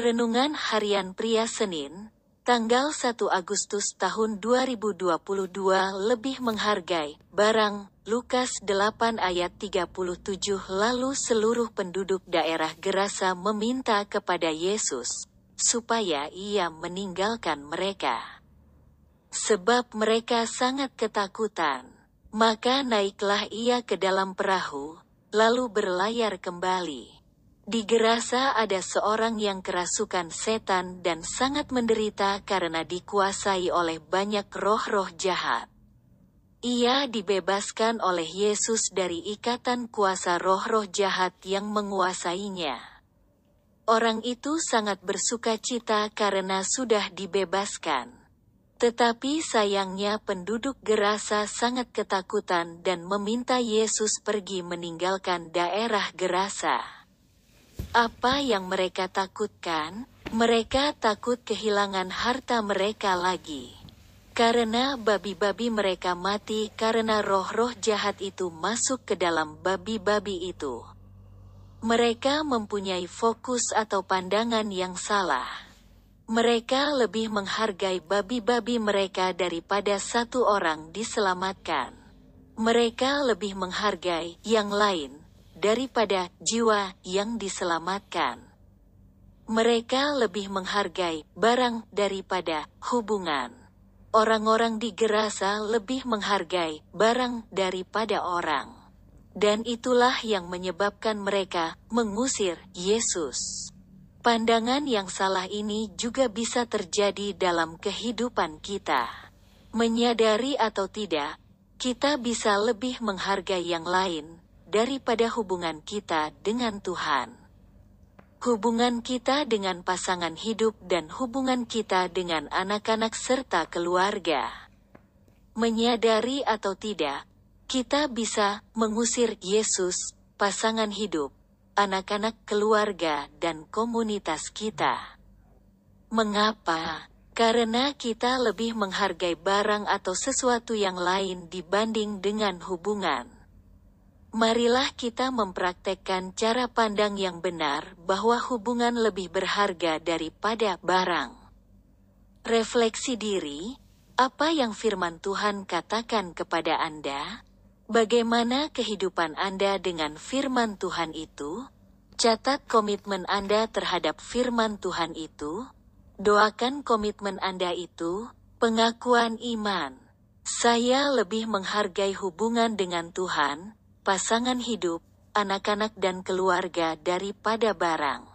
Renungan Harian Pria Senin, tanggal 1 Agustus tahun 2022 lebih menghargai barang Lukas 8 ayat 37 lalu seluruh penduduk daerah Gerasa meminta kepada Yesus supaya ia meninggalkan mereka. Sebab mereka sangat ketakutan. Maka naiklah ia ke dalam perahu, lalu berlayar kembali. Di Gerasa ada seorang yang kerasukan setan dan sangat menderita karena dikuasai oleh banyak roh-roh jahat. Ia dibebaskan oleh Yesus dari ikatan kuasa roh-roh jahat yang menguasainya. Orang itu sangat bersuka cita karena sudah dibebaskan. Tetapi sayangnya penduduk Gerasa sangat ketakutan dan meminta Yesus pergi meninggalkan daerah Gerasa. Apa yang mereka takutkan? Mereka takut kehilangan harta mereka lagi. Karena babi-babi mereka mati karena roh-roh jahat itu masuk ke dalam babi-babi itu. Mereka mempunyai fokus atau pandangan yang salah. Mereka lebih menghargai babi-babi mereka daripada satu orang diselamatkan. Mereka lebih menghargai yang lain daripada jiwa yang diselamatkan. Mereka lebih menghargai barang daripada hubungan. Orang-orang di Gerasa lebih menghargai barang daripada orang. Dan itulah yang menyebabkan mereka mengusir Yesus. Pandangan yang salah ini juga bisa terjadi dalam kehidupan kita. Menyadari atau tidak, kita bisa lebih menghargai yang lain daripada hubungan kita dengan Tuhan. Hubungan kita dengan pasangan hidup dan hubungan kita dengan anak-anak serta keluarga. Menyadari atau tidak, kita bisa mengusir Yesus, pasangan hidup, anak-anak keluarga dan komunitas kita. Mengapa? Karena kita lebih menghargai barang atau sesuatu yang lain dibanding dengan hubungan. Marilah kita mempraktekkan cara pandang yang benar bahwa hubungan lebih berharga daripada barang. Refleksi diri, apa yang firman Tuhan katakan kepada Anda? Bagaimana kehidupan Anda dengan firman Tuhan itu? Catat komitmen Anda terhadap firman Tuhan itu. Doakan komitmen Anda itu, pengakuan iman. Saya lebih menghargai hubungan dengan Tuhan, pasangan hidup, anak-anak dan keluarga daripada barang.